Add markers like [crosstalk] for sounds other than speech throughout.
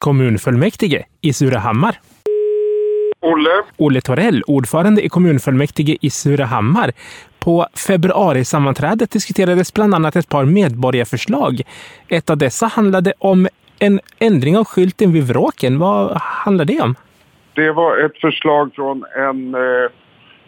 kommunfullmäktige i Surahammar. Olle. Olle Torell, ordförande i kommunfullmäktige i Surahammar. På februarisammanträdet diskuterades bland annat ett par medborgarförslag. Ett av dessa handlade om en ändring av skylten vid Vråken. Vad handlar det om? Det var ett förslag från en eh,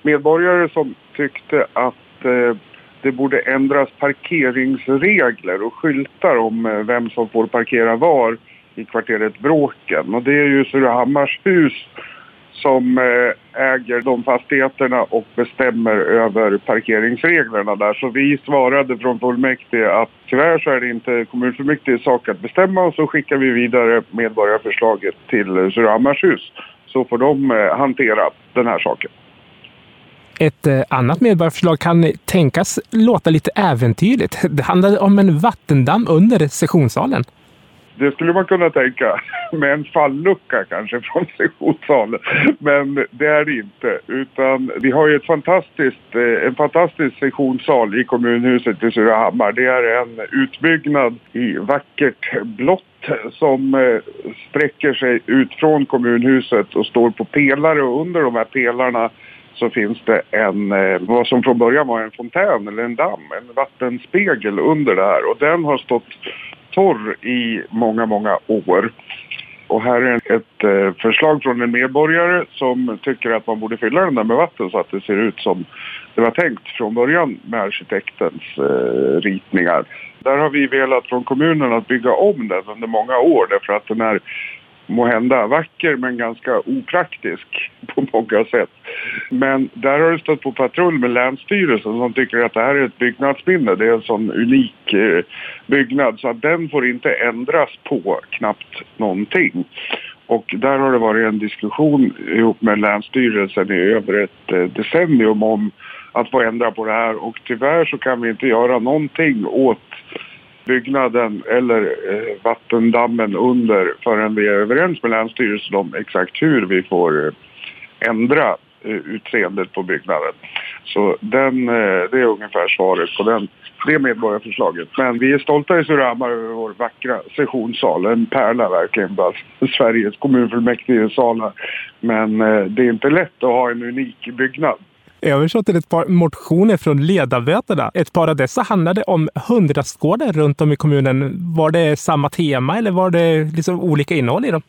medborgare som tyckte att eh, det borde ändras parkeringsregler och skyltar om eh, vem som får parkera var i kvarteret Bråken. Och det är ju Surahammars hus som eh, äger de fastigheterna och bestämmer över parkeringsreglerna där. Så vi svarade från fullmäktige att tyvärr så är det inte kommunfullmäktiges sak att bestämma och så skickar vi vidare medborgarförslaget till Surahammars hus. Så får de eh, hantera den här saken. Ett eh, annat medborgarförslag kan tänkas låta lite äventyrligt. Det handlade om en vattendamm under sessionssalen. Det skulle man kunna tänka [laughs] med en fallucka kanske från sessionssalen. Men det är det inte. Utan vi har ju ett fantastiskt, eh, en fantastisk sessionssal i kommunhuset i Surahammar. Det är en utbyggnad i vackert blått som eh, sträcker sig ut från kommunhuset och står på pelare och under de här pelarna så finns det en, eh, vad som från början var en fontän eller en damm, en vattenspegel under det här och den har stått torr i många, många år. Och här är ett eh, förslag från en medborgare som tycker att man borde fylla den där med vatten så att det ser ut som det var tänkt från början med arkitektens eh, ritningar. Där har vi velat från kommunen att bygga om den under många år därför att den är må hända vacker men ganska opraktisk på många sätt. Men där har det stött på patrull med Länsstyrelsen som tycker att det här är ett byggnadsminne. Det är en sån unik eh, byggnad så att den får inte ändras på knappt någonting. Och där har det varit en diskussion ihop med Länsstyrelsen i över ett eh, decennium om att få ändra på det här och tyvärr så kan vi inte göra någonting åt byggnaden eller eh, vattendammen under förrän vi är överens med Länsstyrelsen om exakt hur vi får eh, ändra eh, utseendet på byggnaden. Så den, eh, det är ungefär svaret på den, det medborgarförslaget. Men vi är stolta i Surahammar över vår vackra sessionssal. En pärla verkligen bland [laughs] Sveriges kommunfullmäktigesalar. Men eh, det är inte lätt att ha en unik byggnad översatt till ett par motioner från ledamöterna. Ett par av dessa handlade om hundrastgårdar runt om i kommunen. Var det samma tema eller var det liksom olika innehåll i dem?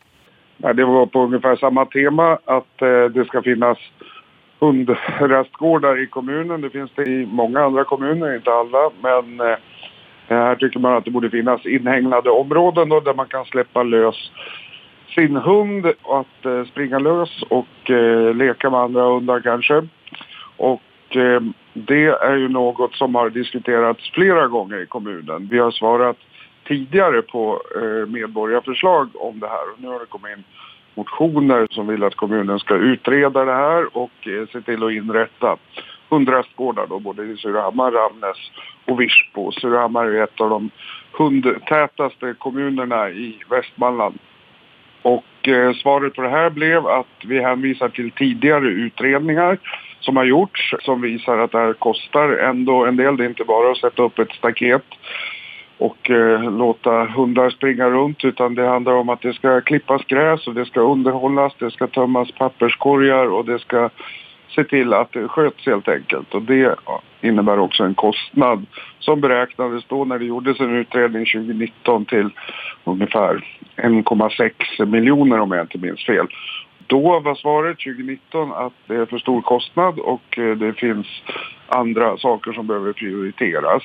Ja, det var på ungefär samma tema att eh, det ska finnas hundrastgårdar i kommunen. Det finns det i många andra kommuner, inte alla. Men eh, här tycker man att det borde finnas inhägnade områden då, där man kan släppa lös sin hund och att eh, springa lös och eh, leka med andra hundar kanske. Och eh, det är ju något som har diskuterats flera gånger i kommunen. Vi har svarat tidigare på eh, medborgarförslag om det här och nu har det kommit in motioner som vill att kommunen ska utreda det här och eh, se till att inrätta hundrastgårdar då, både i Surahammar, Ramnäs och Virsbo. Surahammar är ett av de hundtätaste kommunerna i Västmanland. Och eh, svaret på det här blev att vi hänvisar till tidigare utredningar som har gjorts som visar att det här kostar ändå en del. Det är inte bara att sätta upp ett staket och eh, låta hundar springa runt utan det handlar om att det ska klippas gräs och det ska underhållas, det ska tömmas papperskorgar och det ska se till att det sköts helt enkelt. Och det innebär också en kostnad som beräknades då när det gjordes en utredning 2019 till ungefär 1,6 miljoner om jag inte minns fel. Då var svaret 2019 att det är för stor kostnad och eh, det finns andra saker som behöver prioriteras.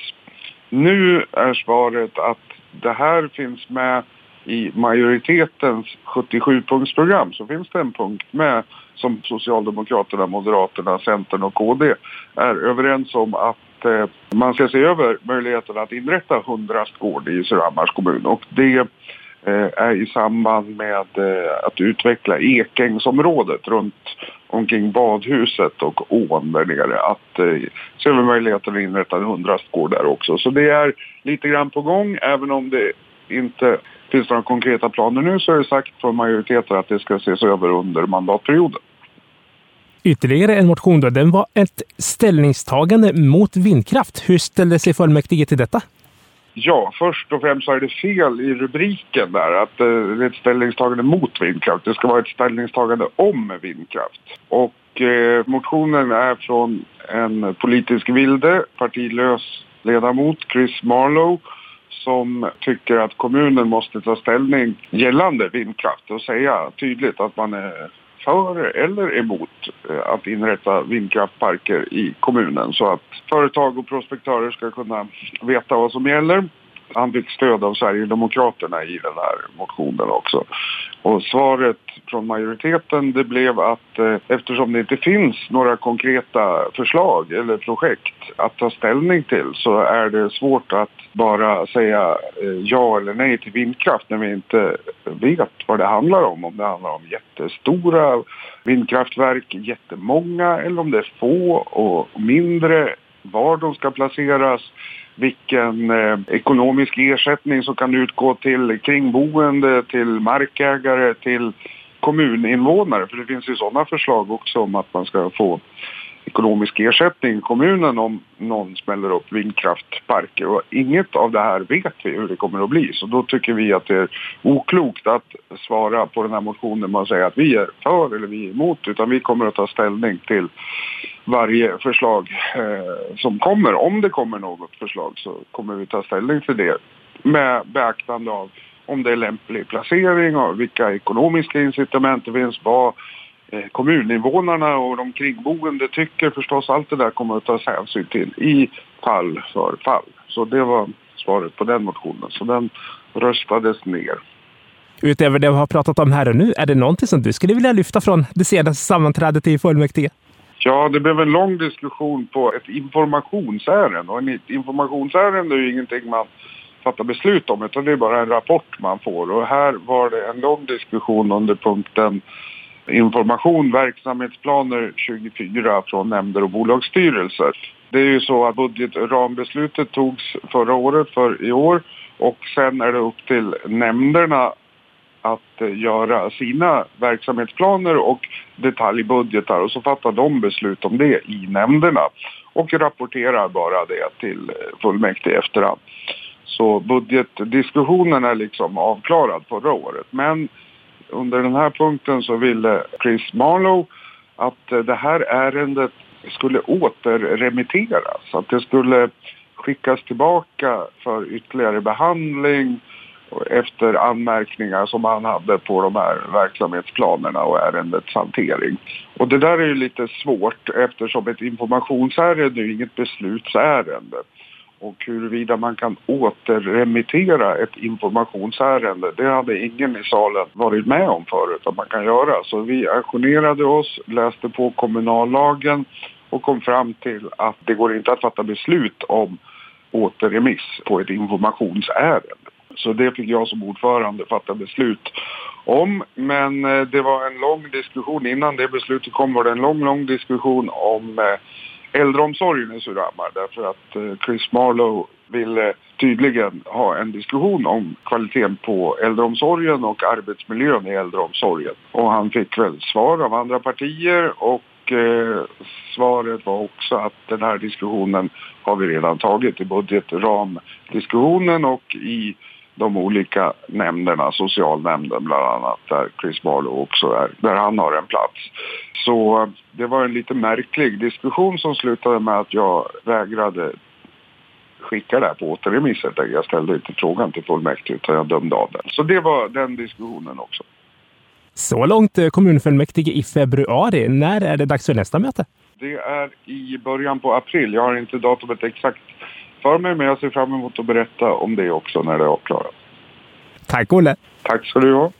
Nu är svaret att det här finns med i majoritetens 77-punktsprogram så finns det en punkt med som Socialdemokraterna, Moderaterna, Centern och KD är överens om att eh, man ska se över möjligheten att inrätta hundrastgård i Surahammars kommun och det Eh, är i samband med eh, att utveckla Ekängsområdet runt omkring badhuset och ån där nere. Att eh, se över möjligheten att inrätta en hundrastgård där också. Så det är lite grann på gång även om det inte finns några konkreta planer nu så är det sagt från majoriteten att det ska ses över under mandatperioden. Ytterligare en motion då, den var ett ställningstagande mot vindkraft. Hur ställde sig fullmäktige till detta? Ja, först och främst så är det fel i rubriken där att eh, det är ett ställningstagande mot vindkraft. Det ska vara ett ställningstagande om vindkraft. Och eh, motionen är från en politisk vilde, partilös ledamot, Chris Marlowe som tycker att kommunen måste ta ställning gällande vindkraft och säga tydligt att man är för eller emot eh, att inrätta vindkraftparker i kommunen så att företag och prospektörer ska kunna veta vad som gäller. Han fick stöd av Sverigedemokraterna i den här motionen också. Och svaret från majoriteten det blev att eh, eftersom det inte finns några konkreta förslag eller projekt att ta ställning till så är det svårt att bara säga eh, ja eller nej till vindkraft när vi inte vet vad det handlar om. Om det handlar om jättestora vindkraftverk, jättemånga eller om det är få och mindre, var de ska placeras vilken eh, ekonomisk ersättning som kan utgå till kringboende, till markägare, till kommuninvånare. För det finns ju sådana förslag också om att man ska få ekonomisk ersättning i kommunen om någon smäller upp vindkraftparker. Och inget av det här vet vi hur det kommer att bli. Så då tycker vi att det är oklokt att svara på den här motionen med att säga att vi är för eller vi är emot. Utan vi kommer att ta ställning till varje förslag eh, som kommer. Om det kommer något förslag så kommer vi ta ställning till det med beaktande av om det är lämplig placering och vilka ekonomiska incitament det finns, vad eh, kommuninvånarna och de kringboende tycker förstås. Allt det där kommer att tas hänsyn till i fall för fall. Så det var svaret på den motionen. Så den röstades ner. Utöver det vi har pratat om här och nu, är det någonting som du skulle vilja lyfta från det senaste sammanträdet i fullmäktige? Ja, det blev en lång diskussion på ett informationsärende. Och ett informationsärende är ju ingenting man fattar beslut om utan det är bara en rapport man får. Och här var det en lång diskussion under punkten information, verksamhetsplaner 24 från nämnder och bolagsstyrelser. Det är ju så att budgetrambeslutet togs förra året för i år och sen är det upp till nämnderna att eh, göra sina verksamhetsplaner och detaljbudgetar och så fattar de beslut om det i nämnderna och rapporterar bara det till eh, fullmäktige efterhand. Så budgetdiskussionen är liksom avklarad förra året. Men under den här punkten så ville Chris Marlowe att eh, det här ärendet skulle återremitteras. Att det skulle skickas tillbaka för ytterligare behandling efter anmärkningar som han hade på de här verksamhetsplanerna och ärendets hantering. Och det där är ju lite svårt eftersom ett informationsärende är inget beslutsärende. Och huruvida man kan återremittera ett informationsärende, det hade ingen i salen varit med om förut att man kan göra. Så vi aktionerade oss, läste på kommunallagen och kom fram till att det går inte att fatta beslut om återremiss på ett informationsärende. Så det fick jag som ordförande fatta beslut om. Men eh, det var en lång diskussion. Innan det beslutet kom var det en lång, lång diskussion om eh, äldreomsorgen i Surahammar. Därför att eh, Chris Marlowe ville tydligen ha en diskussion om kvaliteten på äldreomsorgen och arbetsmiljön i äldreomsorgen. Och han fick väl svar av andra partier och eh, svaret var också att den här diskussionen har vi redan tagit i budgetramdiskussionen och i de olika nämnderna, socialnämnden bland annat, där Chris Barlow också är, där han har en plats. Så det var en lite märklig diskussion som slutade med att jag vägrade skicka det här på återremiss Jag ställde inte frågan till fullmäktige utan jag dömde av den. Så det var den diskussionen också. Så långt eh, kommunfullmäktige i februari. När är det dags för nästa möte? Det är i början på april. Jag har inte datumet exakt för mig, men jag ser fram emot att berätta om det också när det är avklarat. Tack Olle! Tack ska du ha.